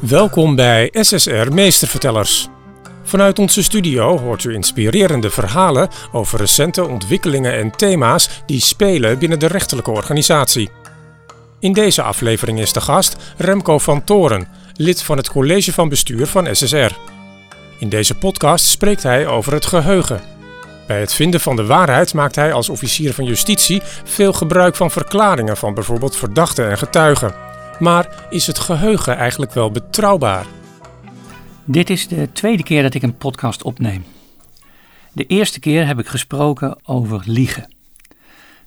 Welkom bij SSR Meestervertellers. Vanuit onze studio hoort u inspirerende verhalen over recente ontwikkelingen en thema's die spelen binnen de rechterlijke organisatie. In deze aflevering is de gast Remco van Toren, lid van het college van bestuur van SSR. In deze podcast spreekt hij over het geheugen. Bij het vinden van de waarheid maakt hij als officier van justitie veel gebruik van verklaringen van bijvoorbeeld verdachten en getuigen. Maar is het geheugen eigenlijk wel betrouwbaar? Dit is de tweede keer dat ik een podcast opneem. De eerste keer heb ik gesproken over liegen.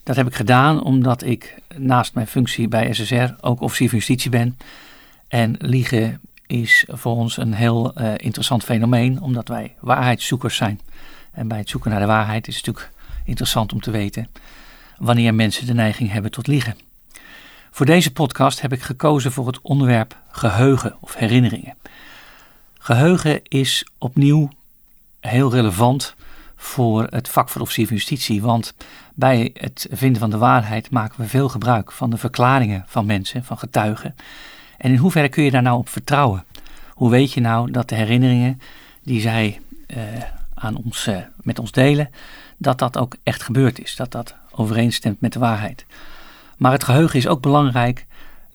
Dat heb ik gedaan omdat ik naast mijn functie bij SSR ook officier van justitie ben. En liegen is voor ons een heel uh, interessant fenomeen, omdat wij waarheidszoekers zijn. En bij het zoeken naar de waarheid is het natuurlijk interessant om te weten wanneer mensen de neiging hebben tot liegen. Voor deze podcast heb ik gekozen voor het onderwerp geheugen of herinneringen. Geheugen is opnieuw heel relevant voor het vak van officier van justitie, want bij het vinden van de waarheid maken we veel gebruik van de verklaringen van mensen, van getuigen. En in hoeverre kun je daar nou op vertrouwen? Hoe weet je nou dat de herinneringen die zij uh, aan ons, uh, met ons delen, dat dat ook echt gebeurd is, dat dat overeenstemt met de waarheid? Maar het geheugen is ook belangrijk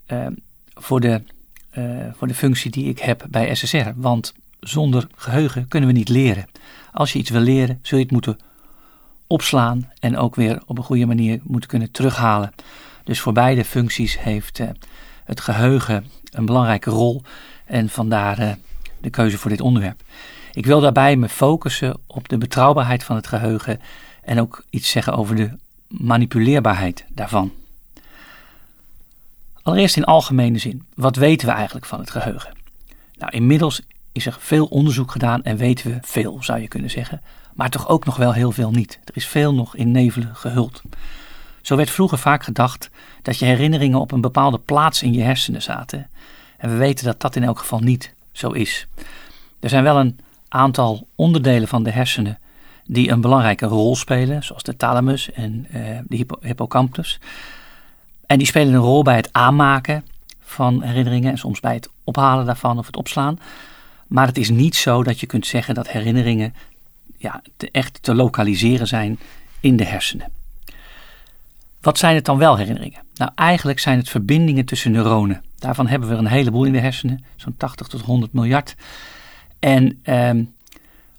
uh, voor, de, uh, voor de functie die ik heb bij SSR. Want zonder geheugen kunnen we niet leren. Als je iets wil leren, zul je het moeten opslaan en ook weer op een goede manier moeten kunnen terughalen. Dus voor beide functies heeft uh, het geheugen een belangrijke rol en vandaar de keuze voor dit onderwerp. Ik wil daarbij me focussen op de betrouwbaarheid van het geheugen en ook iets zeggen over de manipuleerbaarheid daarvan. Allereerst in algemene zin, wat weten we eigenlijk van het geheugen? Nou, inmiddels is er veel onderzoek gedaan en weten we veel, zou je kunnen zeggen, maar toch ook nog wel heel veel niet. Er is veel nog in nevelen gehuld. Zo werd vroeger vaak gedacht dat je herinneringen op een bepaalde plaats in je hersenen zaten. En we weten dat dat in elk geval niet zo is. Er zijn wel een aantal onderdelen van de hersenen die een belangrijke rol spelen, zoals de thalamus en uh, de hippocampus. En die spelen een rol bij het aanmaken van herinneringen en soms bij het ophalen daarvan of het opslaan. Maar het is niet zo dat je kunt zeggen dat herinneringen ja, echt te lokaliseren zijn in de hersenen. Wat zijn het dan wel herinneringen? Nou, eigenlijk zijn het verbindingen tussen neuronen. Daarvan hebben we een heleboel in de hersenen, zo'n 80 tot 100 miljard. En ehm,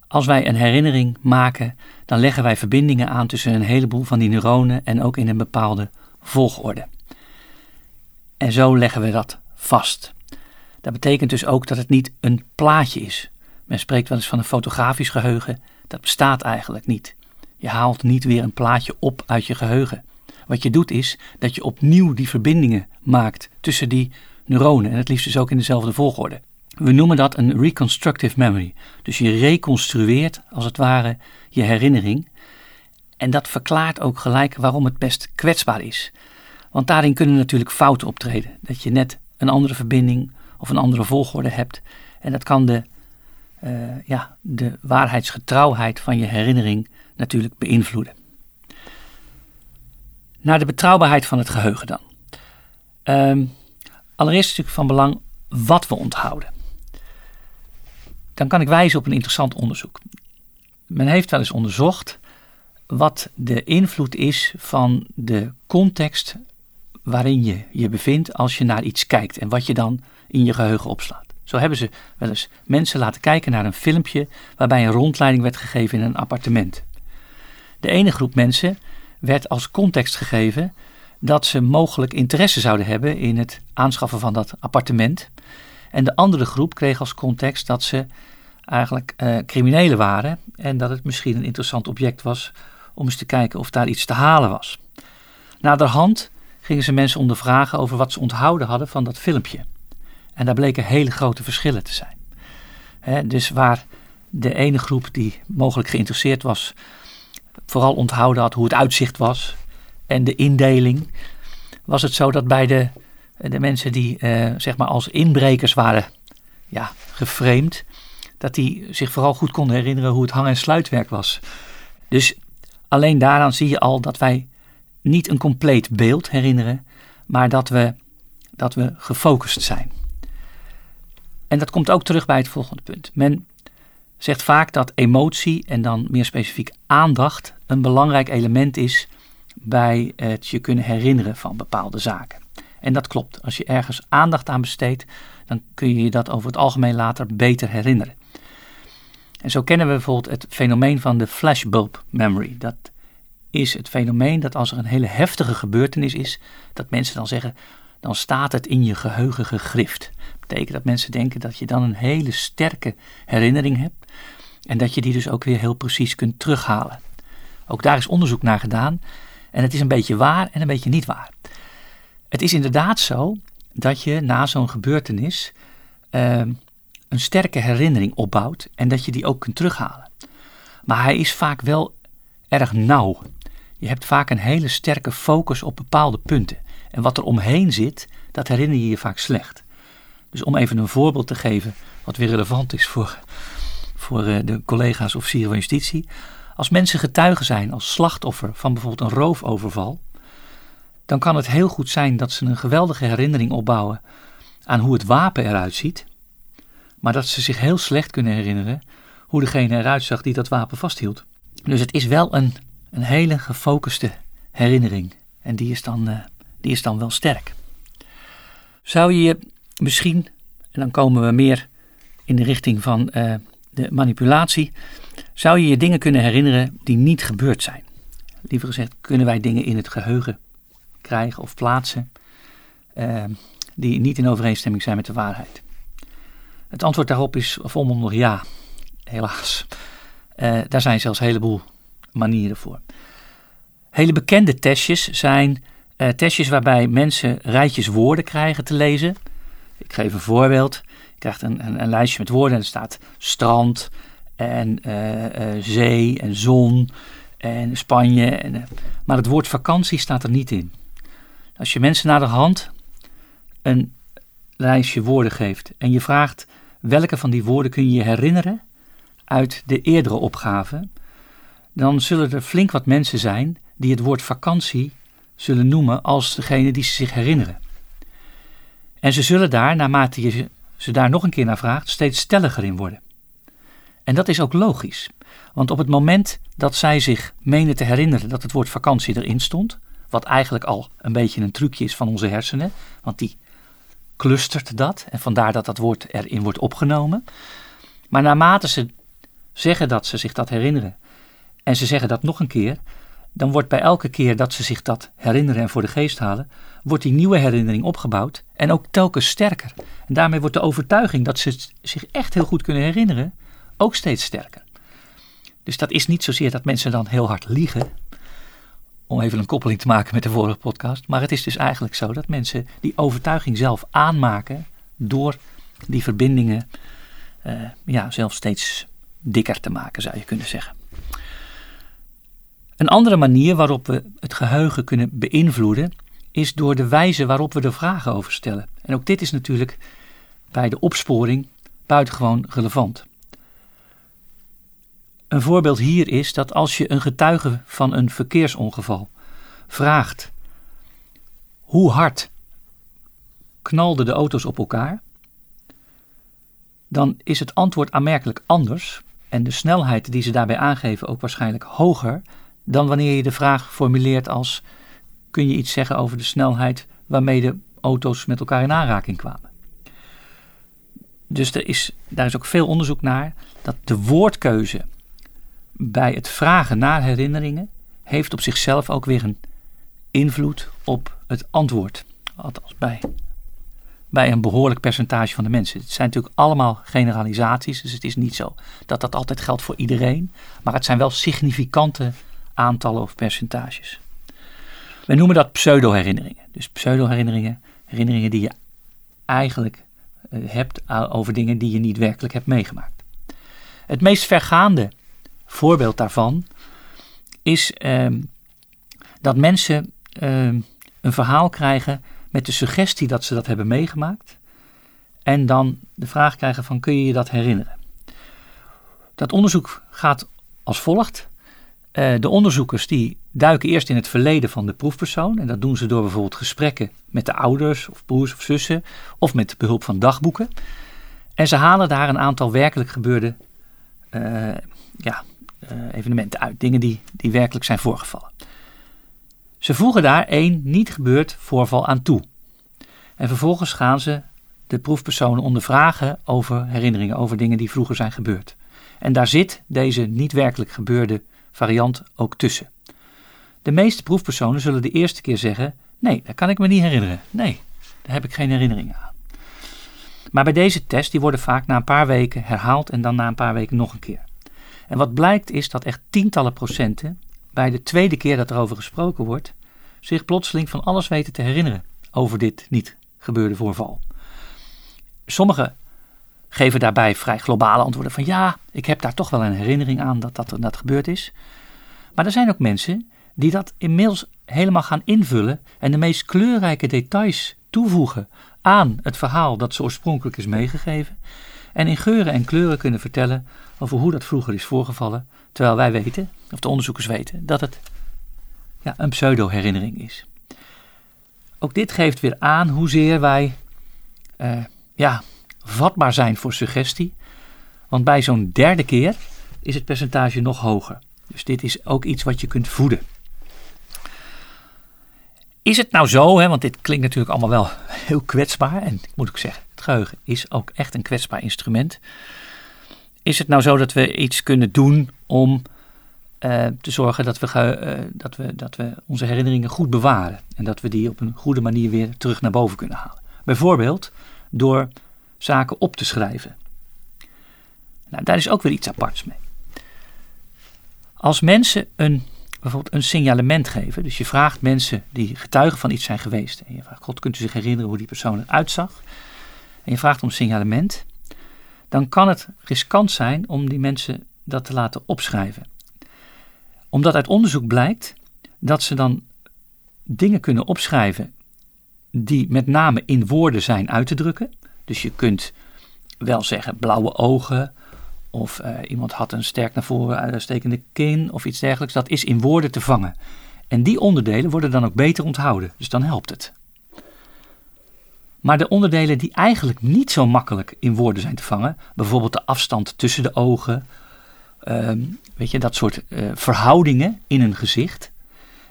als wij een herinnering maken, dan leggen wij verbindingen aan tussen een heleboel van die neuronen en ook in een bepaalde volgorde. En zo leggen we dat vast. Dat betekent dus ook dat het niet een plaatje is. Men spreekt wel eens van een fotografisch geheugen. Dat bestaat eigenlijk niet. Je haalt niet weer een plaatje op uit je geheugen. Wat je doet is dat je opnieuw die verbindingen maakt tussen die neuronen en het liefst dus ook in dezelfde volgorde. We noemen dat een reconstructive memory. Dus je reconstrueert als het ware je herinnering. En dat verklaart ook gelijk waarom het best kwetsbaar is. Want daarin kunnen natuurlijk fouten optreden. Dat je net een andere verbinding of een andere volgorde hebt. En dat kan de, uh, ja, de waarheidsgetrouwheid van je herinnering natuurlijk beïnvloeden. Naar de betrouwbaarheid van het geheugen dan. Um, allereerst is natuurlijk van belang wat we onthouden. Dan kan ik wijzen op een interessant onderzoek. Men heeft wel eens onderzocht wat de invloed is van de context waarin je je bevindt als je naar iets kijkt en wat je dan in je geheugen opslaat. Zo hebben ze wel eens mensen laten kijken naar een filmpje waarbij een rondleiding werd gegeven in een appartement. De ene groep mensen werd als context gegeven dat ze mogelijk interesse zouden hebben in het aanschaffen van dat appartement. En de andere groep kreeg als context dat ze eigenlijk uh, criminelen waren en dat het misschien een interessant object was om eens te kijken of daar iets te halen was. Naderhand gingen ze mensen ondervragen over wat ze onthouden hadden van dat filmpje. En daar bleken hele grote verschillen te zijn. dus waar de ene groep die mogelijk geïnteresseerd was, vooral onthouden had hoe het uitzicht was en de indeling, was het zo dat bij de, de mensen die eh, zeg maar als inbrekers waren ja, geframed, dat die zich vooral goed konden herinneren hoe het hang- en sluitwerk was. Dus alleen daaraan zie je al dat wij niet een compleet beeld herinneren, maar dat we, dat we gefocust zijn. En dat komt ook terug bij het volgende punt. Men zegt vaak dat emotie en dan meer specifiek aandacht een belangrijk element is bij het je kunnen herinneren van bepaalde zaken. En dat klopt. Als je ergens aandacht aan besteedt, dan kun je je dat over het algemeen later beter herinneren. En zo kennen we bijvoorbeeld het fenomeen van de flashbulb memory. Dat is het fenomeen dat als er een hele heftige gebeurtenis is, dat mensen dan zeggen, dan staat het in je geheugen gegrift. Dat betekent dat mensen denken dat je dan een hele sterke herinnering hebt en dat je die dus ook weer heel precies kunt terughalen. Ook daar is onderzoek naar gedaan en het is een beetje waar en een beetje niet waar. Het is inderdaad zo dat je na zo'n gebeurtenis uh, een sterke herinnering opbouwt en dat je die ook kunt terughalen. Maar hij is vaak wel erg nauw. Je hebt vaak een hele sterke focus op bepaalde punten. En wat er omheen zit, dat herinner je je vaak slecht. Dus om even een voorbeeld te geven, wat weer relevant is voor, voor eh, de collega's officieren van justitie. Als mensen getuigen zijn als slachtoffer van bijvoorbeeld een roofoverval, dan kan het heel goed zijn dat ze een geweldige herinnering opbouwen aan hoe het wapen eruit ziet, maar dat ze zich heel slecht kunnen herinneren hoe degene eruit zag die dat wapen vasthield. Dus het is wel een, een hele gefocuste herinnering en die is, dan, uh, die is dan wel sterk. Zou je je misschien, en dan komen we meer in de richting van uh, de manipulatie, zou je je dingen kunnen herinneren die niet gebeurd zijn? Liever gezegd, kunnen wij dingen in het geheugen krijgen of plaatsen uh, die niet in overeenstemming zijn met de waarheid? Het antwoord daarop is volmondig ja, helaas. Uh, daar zijn zelfs een heleboel manieren voor. Hele bekende testjes zijn uh, testjes waarbij mensen rijtjes woorden krijgen te lezen. Ik geef een voorbeeld. Je krijgt een, een, een lijstje met woorden en er staat strand en uh, zee en zon en Spanje. En, maar het woord vakantie staat er niet in. Als je mensen naar de hand een lijstje woorden geeft en je vraagt welke van die woorden kun je je herinneren uit de eerdere opgave, dan zullen er flink wat mensen zijn die het woord vakantie zullen noemen als degene die ze zich herinneren. En ze zullen daar, naarmate je ze daar nog een keer naar vraagt, steeds stelliger in worden. En dat is ook logisch, want op het moment dat zij zich menen te herinneren dat het woord vakantie erin stond, wat eigenlijk al een beetje een trucje is van onze hersenen, want die clustert dat en vandaar dat dat woord erin wordt opgenomen. Maar naarmate ze zeggen dat ze zich dat herinneren en ze zeggen dat nog een keer, dan wordt bij elke keer dat ze zich dat herinneren en voor de geest halen, wordt die nieuwe herinnering opgebouwd en ook telkens sterker. En daarmee wordt de overtuiging dat ze zich echt heel goed kunnen herinneren ook steeds sterker. Dus dat is niet zozeer dat mensen dan heel hard liegen, om even een koppeling te maken met de vorige podcast, maar het is dus eigenlijk zo dat mensen die overtuiging zelf aanmaken door die verbindingen uh, ja, zelf steeds dikker te maken, zou je kunnen zeggen. Een andere manier waarop we het geheugen kunnen beïnvloeden is door de wijze waarop we er vragen over stellen. En ook dit is natuurlijk bij de opsporing buitengewoon relevant. Een voorbeeld hier is dat als je een getuige van een verkeersongeval vraagt hoe hard knalden de auto's op elkaar, dan is het antwoord aanmerkelijk anders en de snelheid die ze daarbij aangeven ook waarschijnlijk hoger dan wanneer je de vraag formuleert als kun je iets zeggen over de snelheid waarmee de auto's met elkaar in aanraking kwamen. Dus er is, daar is ook veel onderzoek naar dat de woordkeuze bij het vragen naar herinneringen heeft op zichzelf ook weer een invloed op het antwoord. Althans bij, bij een behoorlijk percentage van de mensen. Het zijn natuurlijk allemaal generalisaties, dus het is niet zo dat dat altijd geldt voor iedereen. Maar het zijn wel significante aantallen of percentages. We noemen dat pseudo-herinneringen. Dus pseudo-herinneringen, herinneringen die je eigenlijk uh, hebt over dingen die je niet werkelijk hebt meegemaakt. Het meest vergaande voorbeeld daarvan is uh, dat mensen uh, een verhaal krijgen met de suggestie dat ze dat hebben meegemaakt. En dan de vraag krijgen van kun je je dat herinneren? Dat onderzoek gaat als volgt. Uh, de onderzoekers die duiken eerst in het verleden van de proefpersoon. En dat doen ze door bijvoorbeeld gesprekken met de ouders of broers of zussen. Of met behulp van dagboeken. En ze halen daar een aantal werkelijk gebeurde uh, ja, uh, evenementen uit. Dingen die, die werkelijk zijn voorgevallen. Ze voegen daar één niet gebeurd voorval aan toe. En vervolgens gaan ze de proefpersonen ondervragen over herinneringen, over dingen die vroeger zijn gebeurd. En daar zit deze niet werkelijk gebeurde variant ook tussen. De meeste proefpersonen zullen de eerste keer zeggen: Nee, dat kan ik me niet herinneren. Nee, daar heb ik geen herinnering aan. Maar bij deze test, die worden vaak na een paar weken herhaald en dan na een paar weken nog een keer. En wat blijkt is dat echt tientallen procenten bij de tweede keer dat er over gesproken wordt, zich plotseling van alles weten te herinneren over dit niet gebeurde voorval. Sommigen geven daarbij vrij globale antwoorden van ja, ik heb daar toch wel een herinnering aan dat dat, dat gebeurd is. Maar er zijn ook mensen die dat inmiddels helemaal gaan invullen en de meest kleurrijke details toevoegen aan het verhaal dat ze oorspronkelijk is meegegeven. En in geuren en kleuren kunnen vertellen over hoe dat vroeger is voorgevallen. Terwijl wij weten, of de onderzoekers weten, dat het ja, een pseudo-herinnering is. Ook dit geeft weer aan hoezeer wij uh, ja, vatbaar zijn voor suggestie. Want bij zo'n derde keer is het percentage nog hoger. Dus dit is ook iets wat je kunt voeden. Is het nou zo, hè, want dit klinkt natuurlijk allemaal wel heel kwetsbaar. En ik moet ook zeggen, het geheugen is ook echt een kwetsbaar instrument. Is het nou zo dat we iets kunnen doen om uh, te zorgen dat we, uh, dat, we, dat we onze herinneringen goed bewaren. En dat we die op een goede manier weer terug naar boven kunnen halen. Bijvoorbeeld door zaken op te schrijven. Nou, daar is ook weer iets aparts mee. Als mensen een, bijvoorbeeld een signalement geven, dus je vraagt mensen die getuigen van iets zijn geweest, en je vraagt, God, kunt u zich herinneren hoe die persoon eruit zag? En je vraagt om signalement, dan kan het riskant zijn om die mensen dat te laten opschrijven. Omdat uit onderzoek blijkt dat ze dan dingen kunnen opschrijven die met name in woorden zijn uit te drukken. Dus je kunt wel zeggen blauwe ogen, of uh, iemand had een sterk naar voren uitstekende kin, of iets dergelijks. Dat is in woorden te vangen. En die onderdelen worden dan ook beter onthouden, dus dan helpt het. Maar de onderdelen die eigenlijk niet zo makkelijk in woorden zijn te vangen, bijvoorbeeld de afstand tussen de ogen, uh, weet je, dat soort uh, verhoudingen in een gezicht,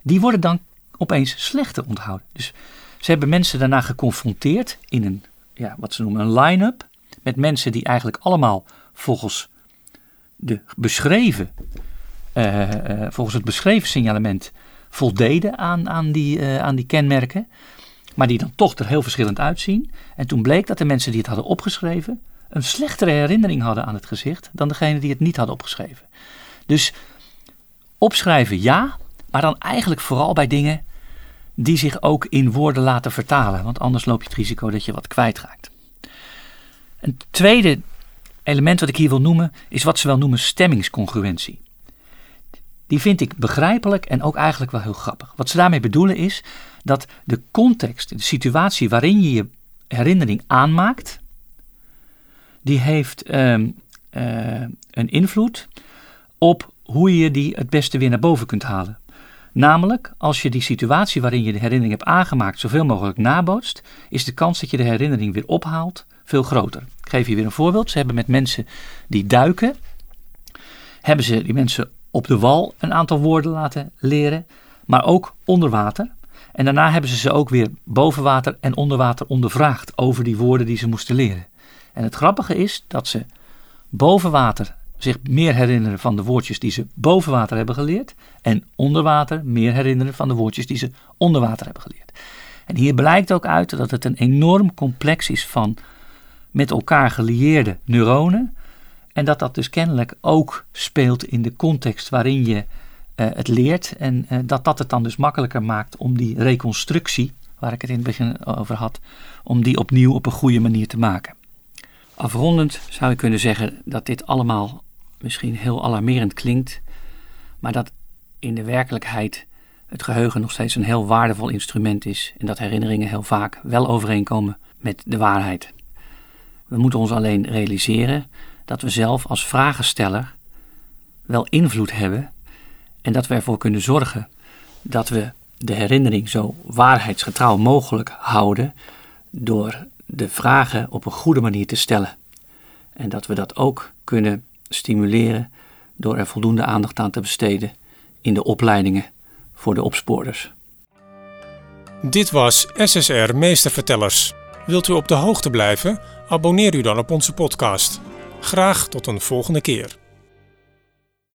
die worden dan opeens slechter onthouden. Dus ze hebben mensen daarna geconfronteerd in een, ja, wat ze noemen een line-up. Met mensen die eigenlijk allemaal volgens, de beschreven, uh, uh, volgens het beschreven signalement voldeden aan, aan, die, aan die kenmerken. Maar die dan toch er heel verschillend uitzien. En toen bleek dat de mensen die het hadden opgeschreven een slechtere herinnering hadden aan het gezicht dan degene die het niet hadden opgeschreven. Dus opschrijven ja, maar dan eigenlijk vooral bij dingen die zich ook in woorden laten vertalen. Want anders loop je het risico dat je wat kwijtraakt. Een tweede element wat ik hier wil noemen is wat ze wel noemen stemmingscongruentie. Die vind ik begrijpelijk en ook eigenlijk wel heel grappig. Wat ze daarmee bedoelen is dat de context, de situatie waarin je je herinnering aanmaakt, die heeft um, uh, een invloed op hoe je die het beste weer naar boven kunt halen. Namelijk, als je die situatie waarin je de herinnering hebt aangemaakt zoveel mogelijk nabootst, is de kans dat je de herinnering weer ophaalt veel groter. Ik geef je weer een voorbeeld. Ze hebben met mensen die duiken, hebben ze die mensen op de wal een aantal woorden laten leren, maar ook onder water. En daarna hebben ze ze ook weer boven water en onder water ondervraagd over die woorden die ze moesten leren. En het grappige is dat ze boven water zich meer herinneren van de woordjes die ze boven water hebben geleerd. En onder water meer herinneren van de woordjes die ze onder water hebben geleerd. En hier blijkt ook uit dat het een enorm complex is van met elkaar gelieerde neuronen. En dat dat dus kennelijk ook speelt in de context waarin je uh, het leert. En uh, dat dat het dan dus makkelijker maakt om die reconstructie, waar ik het in het begin over had, om die opnieuw op een goede manier te maken. Afrondend zou ik kunnen zeggen dat dit allemaal misschien heel alarmerend klinkt, maar dat in de werkelijkheid het geheugen nog steeds een heel waardevol instrument is en dat herinneringen heel vaak wel overeenkomen met de waarheid. We moeten ons alleen realiseren dat we zelf als vragensteller wel invloed hebben en dat we ervoor kunnen zorgen dat we de herinnering zo waarheidsgetrouw mogelijk houden door de vragen op een goede manier te stellen. En dat we dat ook kunnen stimuleren door er voldoende aandacht aan te besteden in de opleidingen voor de opsporers. Dit was SSR Meestervertellers. Wilt u op de hoogte blijven? Abonneer u dan op onze podcast. Graag tot een volgende keer.